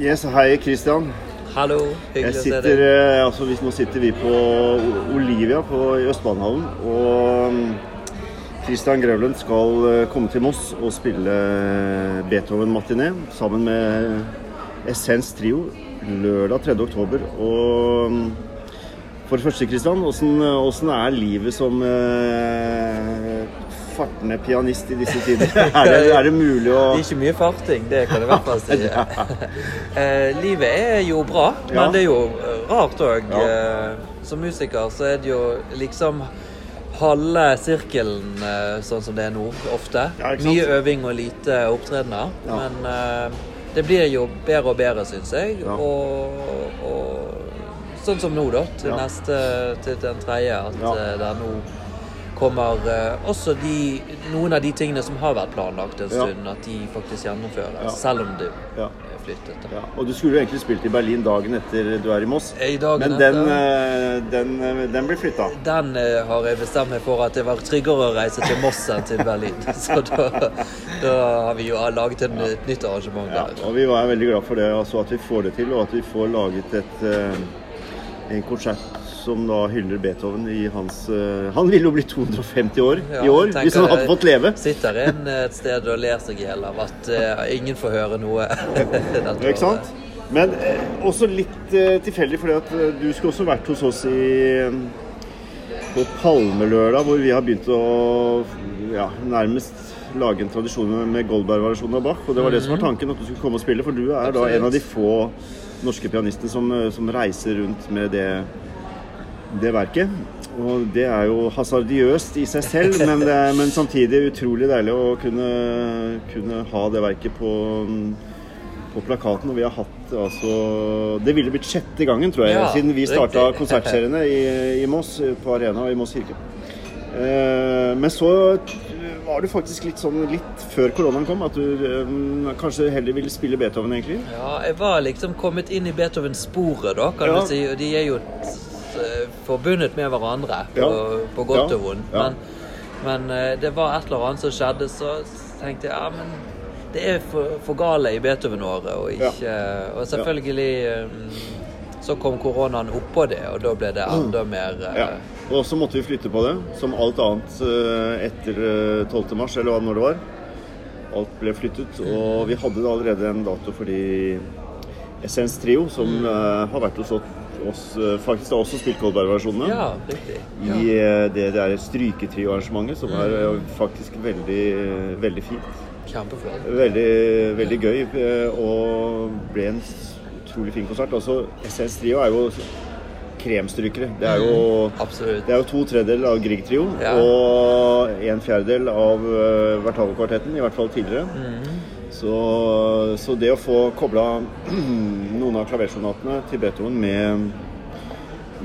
Yes, hei Christian. Hallo, hyggelig å se deg. eh, altså, hvis- nå sitter vi på Olivia på, i Østbanehallen. Og mm, Christian Grevlund skal eh, komme til Moss og spille Beethoven-matiné sammen med Essens Trio lørdag 3. oktober. Og mm, for det første, Christian, åssen er livet som eh, fartende pianist i disse tider? Er det, er det mulig å Det er ikke mye farting, det kan jeg i hvert fall si. Eh, livet er jo bra, men Ja. det er jo eh, rart òg. Ja. som musiker så er det jo liksom halve sirkelen eh, sånn som det er nå, ofte. Ja. Mye øving og lite opptredener. Men eh, det blir jo bedre og bedre, syns jeg. Og, og sånn som nå, da. Til neste Til den tredje. At Ja. er det nå kommer eh, også de, noen av de tingene som har vært planlagt en Ja. stund, at de faktisk gjennomføres. Ja. Selv om du Ja. flyttet. Da. Ja, og du skulle jo egentlig spilt i Berlin dagen etter du er i Moss. I dagen Men den, eh, den, eh, den blir flytta. Den eh, har jeg bestemt meg for at det var tryggere å reise til Moss enn til Berlin. Så da, da har vi jo laget en, et nytt arrangement Ja, der. og vi var veldig glad for det, altså at vi får det til, og at vi får laget et, eh, en konsert som da hyller Beethoven i hans uh, Han ville jo bli 250 år Ja, i år, hvis han hadde fått leve. Sitter en et sted og ler seg i hjel av at uh, ingen får høre noe. Ikke sant? Men eh, også litt eh, tilfeldig, fordi at du skulle også vært hos oss i på Palmelørdag, hvor vi har begynt å ja, nærmest lage en tradisjon med- Goldberg-variasjonen av Bach. Og det var det som var tanken, at du skulle komme og spille. For du er da en av de få norske pianistene som, som reiser rundt med det, det verket. Og det er jo hasardiøst i seg selv, men, det er, men samtidig utrolig deilig å kunne, kunne ha det verket på på plakaten, og vi har hatt altså Det ville blitt sjette gangen, tror jeg, Ja, siden vi starta konsertseriene i, i Moss, på Arena i Moss kirke. Eh, men så var du faktisk litt sånn litt før koronaen kom, at du eh, kanskje heller ville spille Beethoven, egentlig. Ja, jeg var liksom kommet inn i Beethoven-sporet, da, kan Ja. du si. Og de er jo forbundet med hverandre, på, Ja. på godt Ja. og vondt. Men, men eh, det var et eller annet som skjedde, så tenkte jeg ja, men det er for, for gale i Beethoven-året, og ikke Og selvfølgelig eh, så kom koronaen oppå det, og da ble det enda mer eh, Ja. Og så måtte vi flytte på det, som alt annet eh, etter eh, 12. mars, eller hva når det var. Alt ble flyttet, og vi hadde allerede en dato for de Essens Trio, som eh, har vært hos oss eh, Faktisk har også spilt Goldberg-versjonene. Ja, riktig. I eh, det der stryketrio-arrangementet, som er eh, faktisk veldig, veldig fint. Kjempeflott. Veldig, veldig gøy, og ble en utrolig fin konsert. Også SS Trio er jo kremstrykere. Det er jo Absolutt. det er jo to tredjedeler av Grieg Trio Ja. og en fjerdedel av Vertavo-kvartetten, i hvert fall tidligere. Mhm. Så, så det å få kobla noen av klaversonatene til Beethoven med,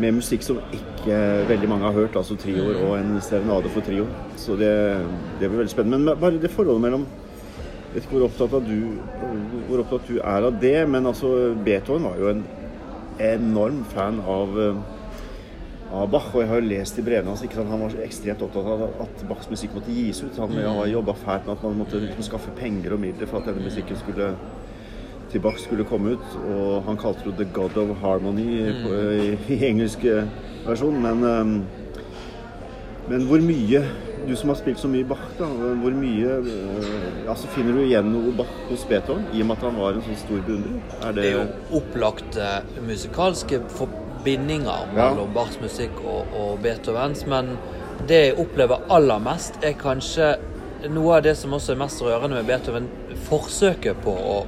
med musikk som ikke veldig mange har hørt, altså trioer og en serenade for trio, så det, det blir veldig spennende. Men bare det forholdet mellom jeg vet ikke hvor opptatt, du, hvor opptatt du er av det, men altså Beethoven var jo en enorm fan av, eh, av Bach. Og jeg har jo lest i brevene hans sant? han var ekstremt opptatt av at Bachs musikk måtte gis ut. Han har jobba fælt med at man måtte liksom skaffe penger og midler for at denne musikken skulle til Bach skulle komme ut. Og han kalte det 'The God of Harmony' på, i, i engelsk eh, versjon. Men, um, men hvor mye Du som har spilt så mye Bach, da, hvor mye uh, altså Finner du igjen noe Bach hos Beethoven, i og med at han var en sånn stor beundrer? Er Det det er jo opplagte musikalske forbindinger Ja. mellom Bachs musikk og, og Beethovens, men det jeg opplever aller mest, er kanskje noe av det som også er mest rørende med Beethoven, forsøket på å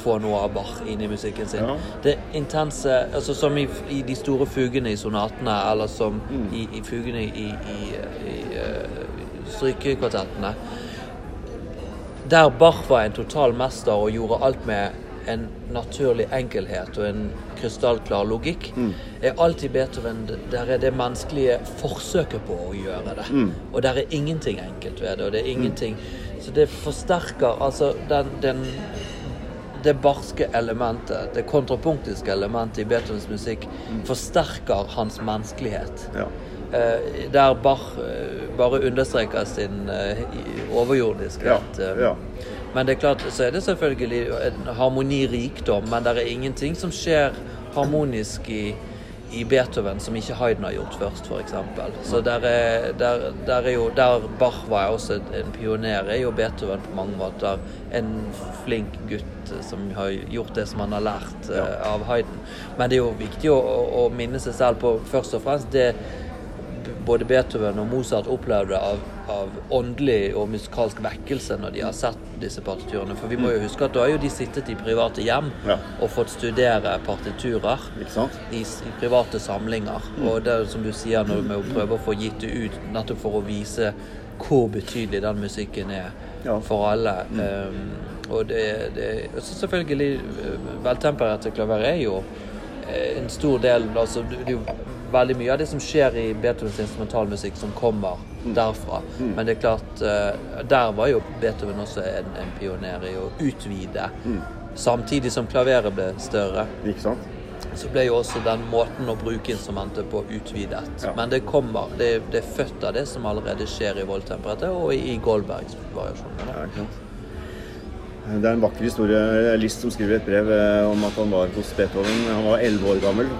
få noe av Bach inn i musikken sin. Ja. Det intense altså Som i, i de store fugene i sonatene, eller som Mm. i, i fugene i, i, i, eh, strykekvartettene. Der Bach var en total mester og gjorde alt med en naturlig enkelhet og en krystallklar logikk, er alltid Beethoven Der er det menneskelige forsøket på å gjøre det. Og der er ingenting enkelt ved det. og det er ingenting Så det forsterker altså den, den det barske elementet, det kontrapunktiske elementet i Beethovens musikk, forsterker hans menneskelighet. Ja. Eh, der Bach eh, bare understreker sin eh, overjordiskhet. Ja, eh. ja. Men det er klart, så er det selvfølgelig en harmonirikdom, men det er ingenting som skjer harmonisk i, i Beethoven som ikke Hayden har gjort først, f.eks. Så der er, der, der er jo Der Bach var også en pioner, er jo Beethoven på mange måter en flink gutt som har gjort det som han har lært Ja. eh, av Hayden. Men det er jo viktig å, å, å minne seg selv på først og fremst det både Beethoven og Mozart opplevde av, av åndelig og musikalsk vekkelse når de har sett disse partiturene. For vi må jo huske at da har jo de sittet i private hjem Ja. og fått studere partiturer i, i private samlinger. Og det er som du sier, når vi prøver å få gitt det ut, nettopp for å vise hvor betydelig den musikken er Ja. for alle. Um, og det, det så Selvfølgelig, eh, veltempererte klaver er jo eh, en stor del altså det er jo veldig mye av det som skjer i Beethovens instrumentalmusikk som kommer derfra. Men det er klart, eh, der var jo Beethoven også en, en pioner i å utvide. Samtidig som klaveret ble større Ikke sant? så ble jo også den måten å bruke instrumentet på utvidet. Ja. Men det kommer, det, det er født av det som allerede skjer i voldtemperatet og i Goldbergs variasjoner. Ja, ikke sant? Det er en vakker historie. List som skriver et brev eh, om at han var hos Beethoven. Han var elleve år gammel,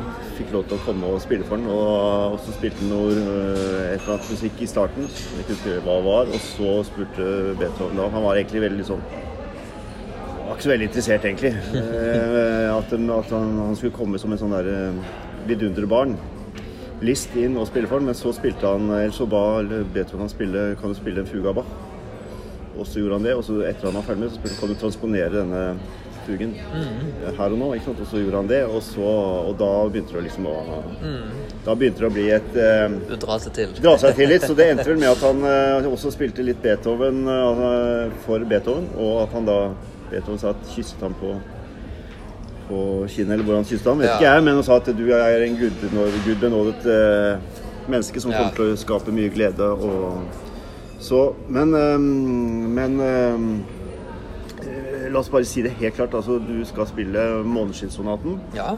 fikk lov til å komme og spille for den. Og så spilte noe, eh, et eller annet musikk i starten, jeg ikke husker hva det var. Og så spurte Beethoven da Han var egentlig veldig sånn var ikke så veldig interessert, egentlig. Eh, at, at han, han skulle komme som en sånn der eh, vidunderbarn. List inn og spille for den, men så spilte han Eller så ba Beethoven han spille Kan du spille en fuga, ba? Og så gjorde han det, og så etter han var ferdig med så spurte han kan du transponere denne fugen mm. her og nå. ikke sant? Og så gjorde han det, og, så, og da begynte det liksom å Da begynte det å bli et eh, Du drar seg til. dra seg til litt. Så det endte vel med at han eh, også spilte litt Beethoven eh, for Beethoven, og at han da Beethoven sa at kysset ham på på kinnet, eller hvor han kysset ham, vet Ja. ikke jeg, men han sa at du er en gudbenådet eh, menneske som Ja. kommer til å skape mye glede. Og, så, men eh, men eh, eh, la oss bare si det helt klart. altså Du skal spille Måneskinnssonaten. Ja.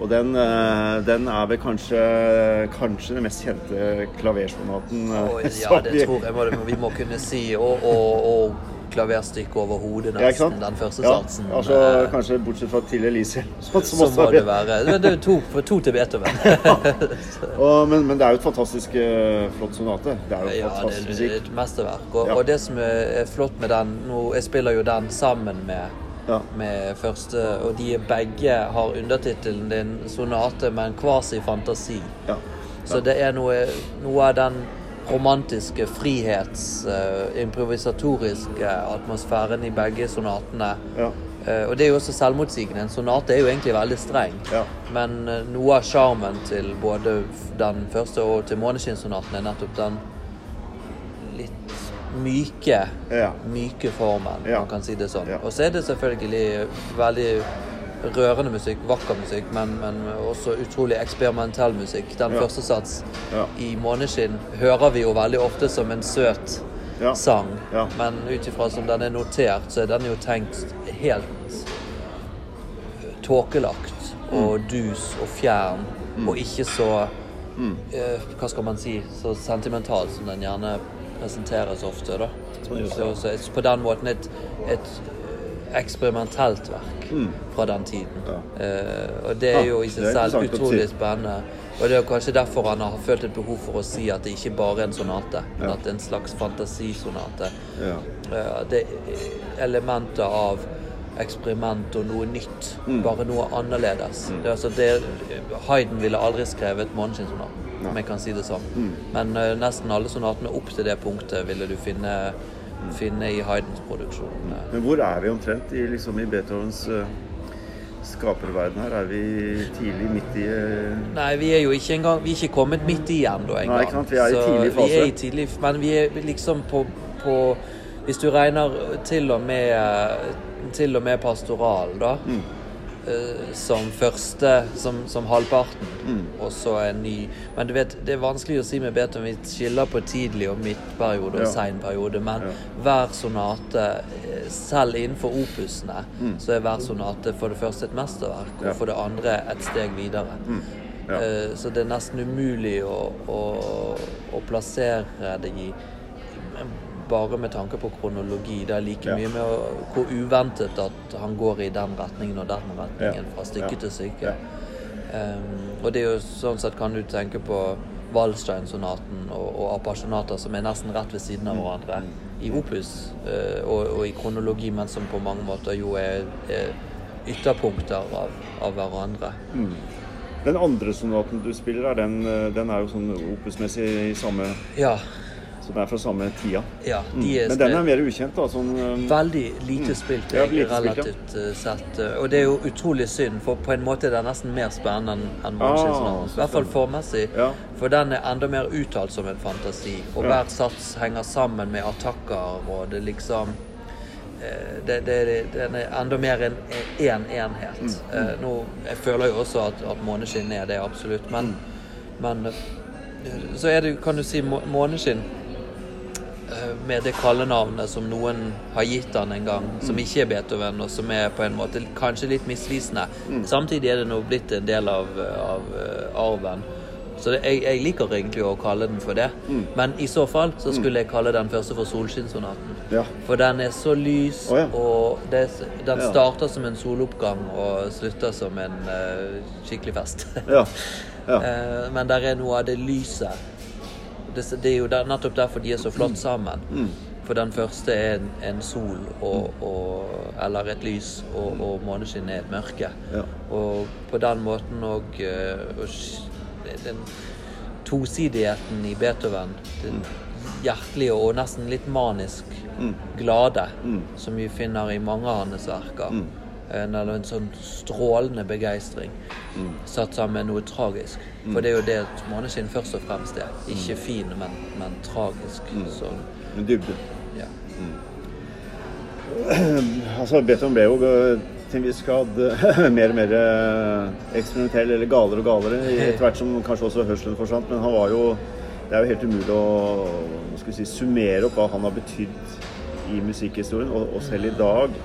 Og den, eh, den er vel kanskje, kanskje den mest kjente klaversonaten. Oh, ja, det tror jeg vi må kunne si. Og, og, og klaverstykket over hodet, Ja, nesten. Den første ja, satsen. Altså, eh, kanskje bortsett fra til Elise. Sånn, så må det være Det er to, to til Beethoven. Og, men, men det er jo et fantastisk eh, flott sonate. Det er jo Ja, fantastisk fantastisk Ja, det musikk. er et mesterverk. Og, Ja. og det som er flott med den nå, Jeg spiller jo den sammen med, Ja. med første Og de begge har undertittelen er sonate med en kvasi-fantasi. Ja. Så det er noe, noe av den romantiske, frihets, eh, improvisatoriske atmosfæren i begge sonatene. Ja. Eh, og det er jo også selvmotsigende. En sonat er jo egentlig veldig streng. Ja. Men eh, noe av sjarmen til både den første og til Måneskinnssonaten er nettopp den litt myke, Ja. myke formen, man kan si det sånn. Og så er det selvfølgelig veldig rørende musikk, vakker musikk, men, men også utrolig eksperimentell musikk. Den Ja. første sats Ja. i Måneskinn hører vi jo veldig ofte som en søt Ja. sang, men ut ifra som den er notert, så er den jo tenkt helt tåkelagt og dus og fjern, og ikke så eh, Hva skal man si Så sentimental som den gjerne presenteres ofte. da så, så så på den måten et, et eksperimentelt verk fra den tiden. Uh, og det er jo i seg selv utrolig spennende. Og det er kanskje derfor han har følt et behov for å si at det ikke bare er en sonate, men at det er en slags fantasisonate. Ja. Eh, Det er elementer av eksperiment og noe nytt, Mm. bare noe annerledes. Det, er altså det, Hayden ville aldri skrevet Måneskinnsonaten, om jeg kan si det sånn. Mm. Men uh, nesten alle sonatene opp til det punktet ville du finne, Mm. Finne i Haydns produksjon. Men hvor er vi omtrent i, liksom, i Beethovens eh, skaperverden her? Er vi tidlig midt i eh, Nei, vi er jo ikke engang Vi er ikke kommet midt i ennå engang. Nei, ikke sant? Vi er i tidlig fase. Vi er i tidlig, men vi er liksom på, på Hvis du regner til og med Til og med pastoral, da. Mm. Eh, Som første Som, som halvparten. Mm. Og så en ny Men du vet, det er vanskelig å si med Beethoven. Vi skiller på tidlig og midtperiode og Ja. sein periode. Men Ja. hver sonate, eh, selv innenfor opusene, så er hver sonate for det første et mesterverk, og Ja. for det andre et steg videre. Ja. Eh, Så det er nesten umulig å, å, å plassere det i bare med tanke på kronologi. Det er like Ja. mye med å, hvor uventet at han går i den retningen og den retningen fra stykke Ja. til stykke. Um, og det er jo sånn sett kan du tenke på Wallstein-sonaten og, og Apasjonata, som er nesten rett ved siden av Mm. hverandre i opus uh, og, og i kronologi, men som på mange måter jo er, er ytterpunkter av, av hverandre. Den andre sonaten du spiller, er den, eh, den er jo sånn opusmessig i samme Ja, Den er fra samme tida. ja de er Men den er mer ukjent, da. Sånn, Veldig lite spilt, egentlig, lite spilt, ja. relativt eh, sett. eh, Og det er jo utrolig synd, for på en måte er den nesten mer spennende enn Måneskinn. Ah, I hvert fall formessig. Ja. For den er enda mer uttalt som en fantasi. Og hver sats henger sammen med attakker, og det liksom det, det, Den er enda mer en én enhet. Mm. Mm. Nå, jeg føler jo også at, at Måneskinn er det, absolutt. Men, men eh, så det, kan du si, Måneskinn med det kallenavnet som noen har gitt han en gang, som ikke er Beethoven, og som er på en måte kanskje litt misvisende. Samtidig er det nå blitt en del av, av eh, arven. Så det, jeg, jeg liker egentlig å kalle den for det. Men i så fall så skulle jeg kalle den første for Solskinnssonaten. Ja. For den er så lys, oh, ja. og det, den Ja. starter som en soloppgang og slutter som en uh, skikkelig fest. ja. ja. Eh, Men der er noe av det lyset. Det, det er jo der, nettopp derfor de er så flott sammen. For den første er en, en sol og, og, eller et lys, og, og måneskinnet er et mørke. Ja. Og på den måten og, eh, den tosidigheten i Beethoven, den hjertelige og nesten litt manisk glade, som vi finner i mange av hans verker. En, eller en sånn strålende begeistring satt sammen med noe tragisk. For det er jo det et måneskinn først og fremst er. Ikke fin, men, men tragisk. Så, en dybde. ja. Altså, Beethoven ble jo eh, til en viss grad eh, mer og mer eh, eksperimentell, eller galere og galere, etter hvert som kanskje også hørselen forsvant. Men han var jo Det er jo helt umulig å si, summere opp hva han har betydd i musikkhistorien. Og, og selv i dag,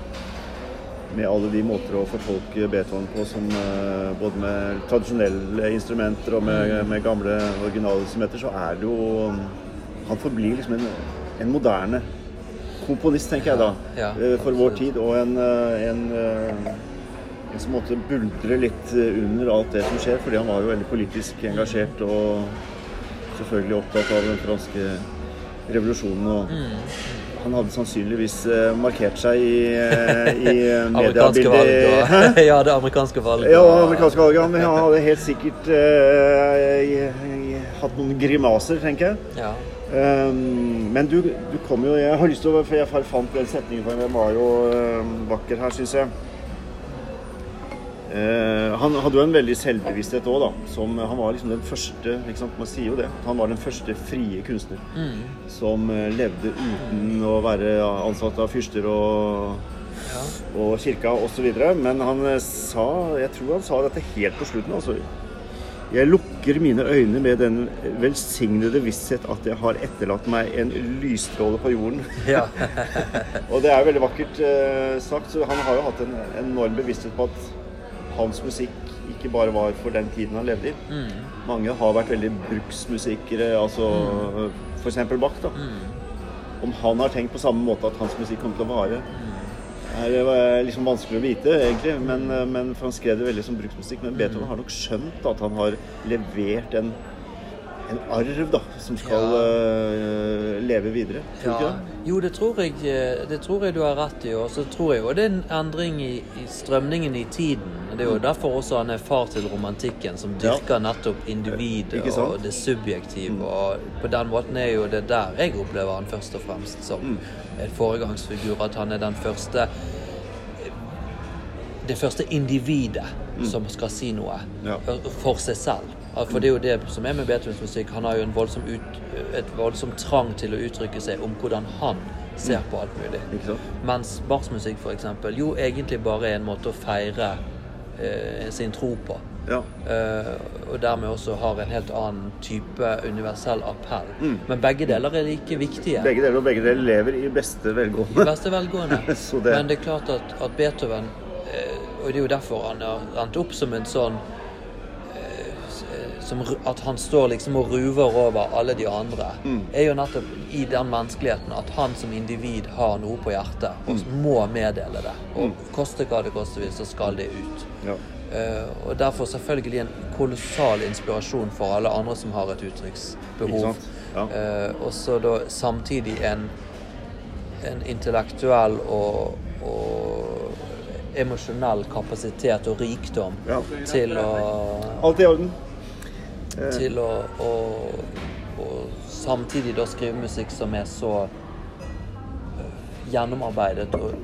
med alle de måter å fortolke Beethoven på, som eh, både med tradisjonelle instrumenter og med, med gamle originalinstrumenter, så er det jo Han forblir liksom en, en moderne komponist, tenker jeg da, Ja, ja, for vår tid. Og en, eh, en, eh, en som måtte buldre litt eh, under alt det som skjer, fordi han var jo veldig politisk engasjert og selvfølgelig opptatt av den franske revolusjonen. og Mm. Han hadde sannsynligvis eh, markert seg i, eh, i eh, mediebildet. Ja, det amerikanske valget. Ja, det amerikanske valget. men han hadde helt sikkert uh, hatt noen grimaser, tenker jeg. Ja. Um, men du, du kom jo Jeg har lyst til å For jeg fant den setningen, for den var jo vakker her, syns jeg. Eh, han hadde jo en veldig selvbevissthet òg, da. Som, han var liksom den første? Man sier jo det. Han var den første frie kunstner som eh, levde uten å være ansatt av fyrster og, Ja. og kirka osv. Men han eh, sa Jeg tror han sa dette helt på slutten. altså jeg lukker mine øyne med den velsignede visshet at jeg har etterlatt meg en lysstråle på jorden. Ja. Og det er veldig vakkert eh, sagt, så han har jo hatt en enorm bevissthet på at hans musikk ikke bare var for den tiden han levde i. Mange har vært veldig bruksmusikere, altså f.eks. Bach. da. Om han har tenkt på samme måte at hans musikk kommer til å vare, er eh, liksom vanskelig å vite, egentlig. Men, eh, men for han skrev det veldig som bruksmusikk. Men Beethoven har nok skjønt at han har levert en, en arv da, som skal eh, leve videre. Tror du ikke det? Jo, det tror, jeg, det tror jeg du har rett i. Og så tror jeg jo det er en endring i, i strømningen i tiden. Det er jo derfor også han er far til romantikken, som dyrker nettopp individet og det subjektive. Og på den måten er jo det der jeg opplever han først og fremst som en foregangsfigur. At han er den første det første individet som skal si noe Ja. for seg selv. For det er jo det som er med Beethovens musikk. Han har jo en voldsom ut, et voldsom trang til å uttrykke seg om hvordan han ser på alt mulig. Mens barsmusikk, for f.eks. jo egentlig bare er en måte å feire sin tro på. Ja. Eh, og dermed også har en helt annen type universell appell. Men begge deler er like viktige. Begge deler og begge deler lever i beste velgående. I beste velgående. Det- Men det er klart at, at Beethoven eh, Og det er jo derfor han har endt opp som en sånn eh, eh, som, At han står liksom og ruver over alle de andre, er jo nettopp i den menneskeligheten at han som individ har noe på hjertet og må meddele det. Og koste hva det koste vil, så skal det ut. Ja. Uh, og derfor selvfølgelig en kolossal inspirasjon for alle andre som har et uttrykksbehov. Ja. Uh, og så da samtidig en, en intellektuell og, og emosjonell kapasitet og rikdom Ja. til å Alt i orden. Til å, å, å samtidig da skrive musikk som er så øh, gjennomarbeidet og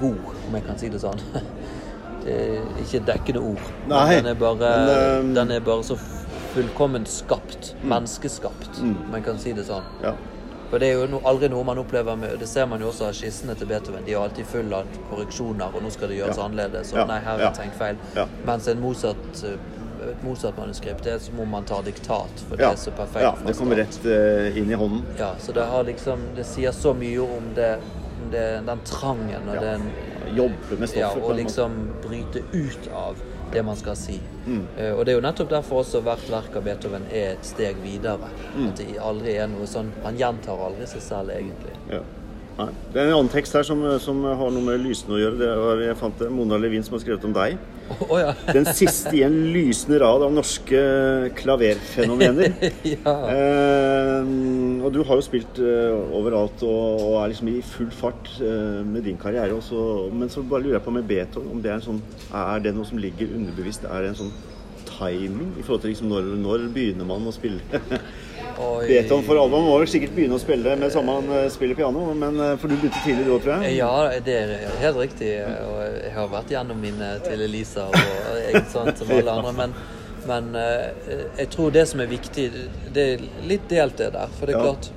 god, om jeg kan si det sånn. Det er ikke dekkende ord. Nei, den er bare, men, øhm, den er bare så fullkomment skapt. Menneskeskapt, om jeg kan si det sånn. Ja. For det er jo no, aldri noe man opplever med Det ser man jo også av skissene til Beethoven. De er alltid full av korreksjoner, og nå skal det gjøres Ja. annerledes. Og Ja. nei, her er Ja. tenkt feil. Ja. Mens en Mozart, eh, et Mozart-manuskript, det er som om man tar diktat. For det er så perfekt. ja, det kommer rett uh, inn i hånden. Ja, så det har liksom Det sier så mye om det, om det den trangen og Ja. den Jobbe med ja, stoffet. på og liksom bryte ut av det man skal si. Mm. Uh, og det er jo nettopp derfor også hvert verk av Beethoven er et steg videre. Mm. At det aldri er noe sånn Han gjentar aldri seg selv, egentlig. Ja. Nei. Det er en annen tekst her som, som har noe med lysene å gjøre. Det var, jeg fant det, Mona Levin som har skrevet om deg. Å ja. Den siste i en lysende rad av norske klaverfenomener. ja. Eh, og du har jo spilt eh, overalt og, og er liksom i full fart eh, med din karriere. Også, men så bare lurer jeg på med Beethoven, om det er en sånn Er det noe som ligger underbevisst? Er det en sånn timing i forhold til liksom når, når begynner man å spille? Oi. Beethoven for alvor må jo sikkert begynne å spille med samme han eh, spiller piano, men eh, for du begynte tidlig da, tror jeg? Ja, det er helt riktig. Og jeg har vært gjennom mine til Elisa og jeg, sånn som alle andre. Men, men eh, jeg tror det som er viktig, det er litt delt det der. For det er klart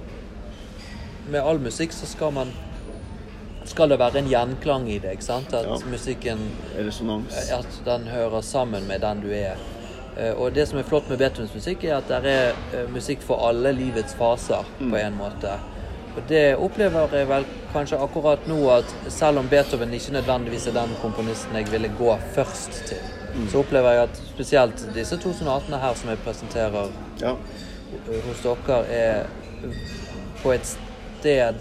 Med all musikk så skal man skal det være en gjenklang i det. ikke sant? At musikken at den hører sammen med den du er. Eh, Og det som er flott med Beethovens musikk, er at det er eh, musikk for alle livets faser, på en måte. Og det opplever jeg vel kanskje akkurat nå, at selv om Beethoven ikke nødvendigvis er den komponisten jeg ville gå først til, så opplever jeg at spesielt disse to sonatene her som jeg presenterer Ja. hos dere, er på et sted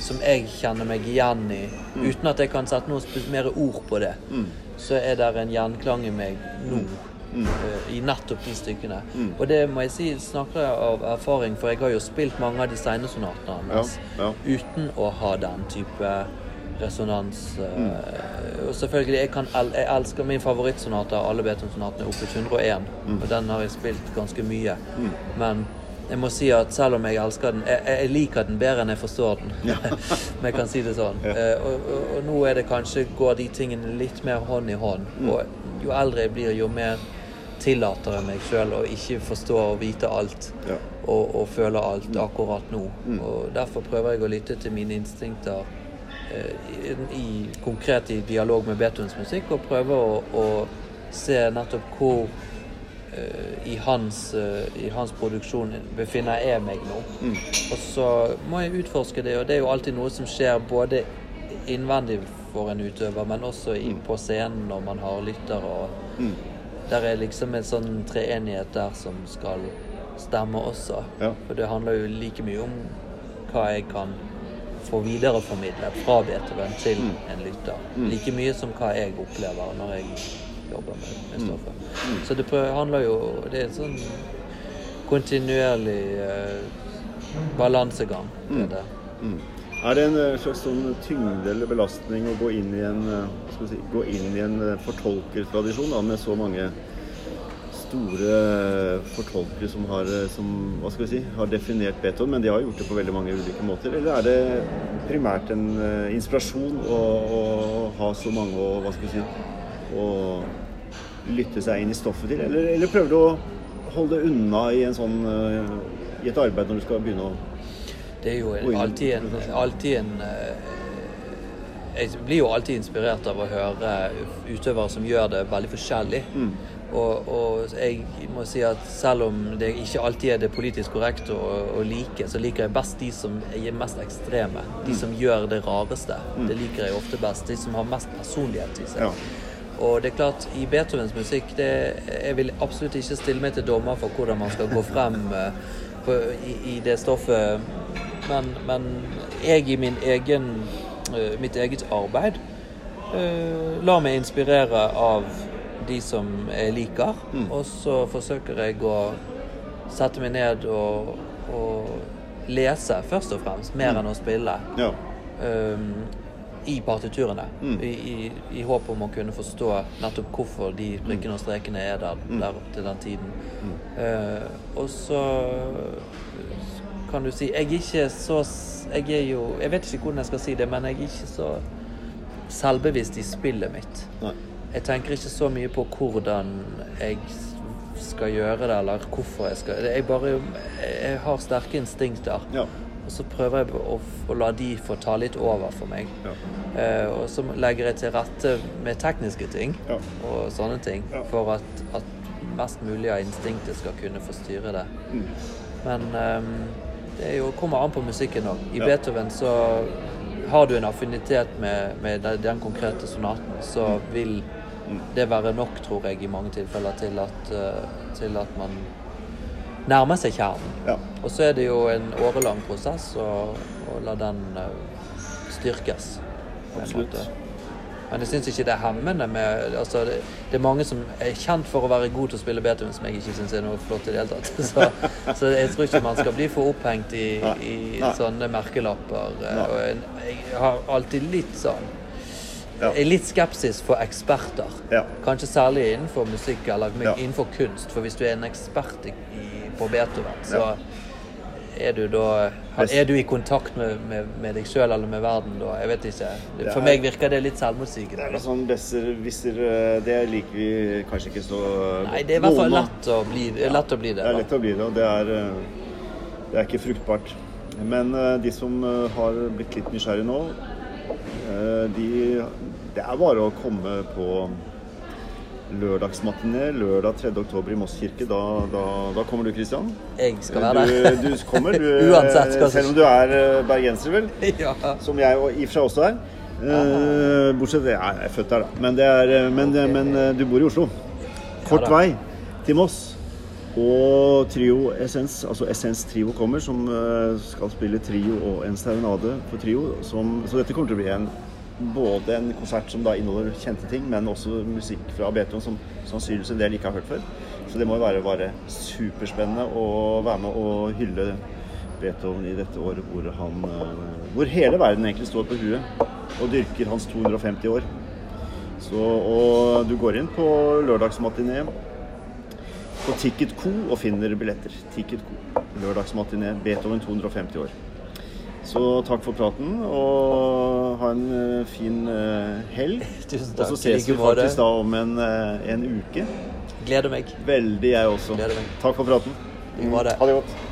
som jeg kjenner meg igjen i, uten at jeg kan sette noe mer ord på det. Så er det en gjenklang i meg nå. Eh, I nettopp de stykkene. Og det må jeg si snakker jeg av erfaring, for jeg har jo spilt mange av de steinesonatene hans Ja, ja. uten å ha den type resonans. Mm. Og selvfølgelig, jeg, kan, jeg elsker min favorittsonat av alle Beethoven-sonatene, Opus 101. Og den har jeg spilt ganske mye. Men jeg må si at selv om jeg elsker den Jeg, jeg liker den bedre enn jeg forstår den. Om jeg kan si det sånn. Eh, og, og, og nå er det kanskje går de tingene litt mer hånd i hånd. Og jo eldre jeg blir, jo mer tillater jeg meg sjøl å ikke forstå og vite alt. Ja. Og, og føle alt akkurat nå. Og derfor prøver jeg å lytte til mine instinkter eh, i, i konkret i dialog med Beethovens musikk, og prøve å, å se nettopp hvor eh, i, hans, eh, i hans produksjon befinner jeg meg nå. Og så må jeg utforske det, og det er jo alltid noe som skjer både innvendig for en utøver, men også i, på scenen når man har lytter. og Der er liksom en sånn treenighet der som skal stemme også. Ja. For det handler jo like mye om hva jeg kan få videreformidle fra Beethoven til en lytter. Like mye som hva jeg opplever når jeg jobber med, med stoffet. Så det prøver, handler jo Det er en sånn kontinuerlig eh, balansegang. Det Mm. det. Er det en eh, slags sånn tyngde eller belastning å gå inn i en, eh, si, inn i en eh, fortolkertradisjon da, med så mange store fortolkere som har, som, si, har definert Beethoven, men de har gjort det på veldig mange ulike måter? Eller er det primært en inspirasjon å, å ha så mange å, hva skal si, å lytte seg inn i stoffet til? Eller, eller prøver du å holde det unna i, sånn, i et arbeid når du skal begynne å Det er jo alltid en, alltid en eh, Jeg blir jo alltid inspirert av å høre utøvere som gjør det veldig forskjellig. Og, og jeg må si at selv om det ikke alltid er det politisk korrekt å, å like, så liker jeg best de som er mest ekstreme. De som gjør det rareste. Det liker jeg ofte best. De som har mest personlighet i seg. Ja. Og det er klart, i Beethovens musikk det, Jeg vil absolutt ikke stille meg til dommer for hvordan man skal gå frem eh, på, i, i det stoffet, men, men jeg i min egen, eh, mitt eget arbeid eh, lar meg inspirere av de som jeg liker, og så forsøker jeg å sette meg ned og, og lese, først og fremst, mer enn å spille Ja. um, i partiturene. Mm. I, i, I håp om å kunne forstå nettopp hvorfor de prikkene og strekene er der, Mm. der til den tiden. Uh, og så kan du si Jeg er ikke så Jeg er jo Jeg vet ikke hvordan jeg skal si det, men jeg er ikke så selvbevisst i spillet mitt. Nei. Jeg tenker ikke så mye på hvordan jeg skal gjøre det, eller hvorfor jeg skal Jeg bare Jeg har sterke instinkter. Ja. Og så prøver jeg å, å la de få ta litt over for meg. Ja. Eh, og så legger jeg til rette med tekniske ting Ja. og sånne ting for at, at mest mulig av instinktet skal kunne få styre det. Mm. Men ehm, det jo, kommer an på musikken òg. I Ja. Beethoven så har du en affinitet med, med den, konkrete sonaten, så Mm. vil det være nok, tror jeg, i mange tilfeller til at, eh, til at man nærmer seg kjernen. Ja. Og så er det jo en årelang prosess å, å la den eh, styrkes. Absolutt. Men jeg syns ikke det er hemmende med altså det, det er mange som er kjent for å være god til å spille Beethoven, som jeg ikke syns er noe flott i det hele tatt. Så, så jeg tror ikke man skal bli for opphengt i, Nei. i Nei. sånne merkelapper. eh, Nei. Og jeg, jeg har alltid litt sånn Ja. er Litt skepsis for eksperter. Ja. Kanskje særlig innenfor musikk eller Ja. kunst. For hvis du er en ekspert i, på Beethoven, så. Er du da Er du i kontakt med, med, med deg sjøl eller med verden da? Jeg vet ikke. For er- meg virker det litt Det er selvmotsigende. noe sånn besserwisser eh, Det liker vi kanskje ikke så Nei, det er i hvert fall lett å bli lett å bli det Det er lett å bli det, og det er, eh, det er ikke fruktbart. Men eh, de som har blitt litt nysgjerrige nå, de Det er bare å komme på lørdagsmatiné lørdag 3. oktober i Moss kirke. Da, da, da kommer du, Kristian. Jeg skal være der. Du, du kommer, du, Uansett selv om du er eh, bergenser, vel. ja. Som jeg og i og for seg også er. Uh, bortsett fra Jeg er født der, da. Men, det er, eh, men, okay. men du bor i Oslo. Kort Ja vei til Moss. Og Trio Essens, altså Essens Trio kommer, som skal spille trio og en serenade for trio. Som, så dette kommer til å bli en, både en konsert som da inneholder kjente ting, men også musikk fra Beethoven som sannsynligvis en del ikke har hørt før. Så det må jo være bare superspennende å være med og hylle Beethoven i dette året hvor han eh, Hvor hele verden egentlig står på huet og dyrker hans 250 år. Så, og du går inn på lørdagsmatiné på Ticket Co og finner billetter. Ticket Co. Lørdagsmatiné. Beethoven 250 år. Så takk for praten, og ha en eh, fin eh, helg. Tusen Og så ses vi faktisk da om en, eh, en uke. Gleder meg. Veldig, jeg også. Meg. Takk for praten. Ha det godt.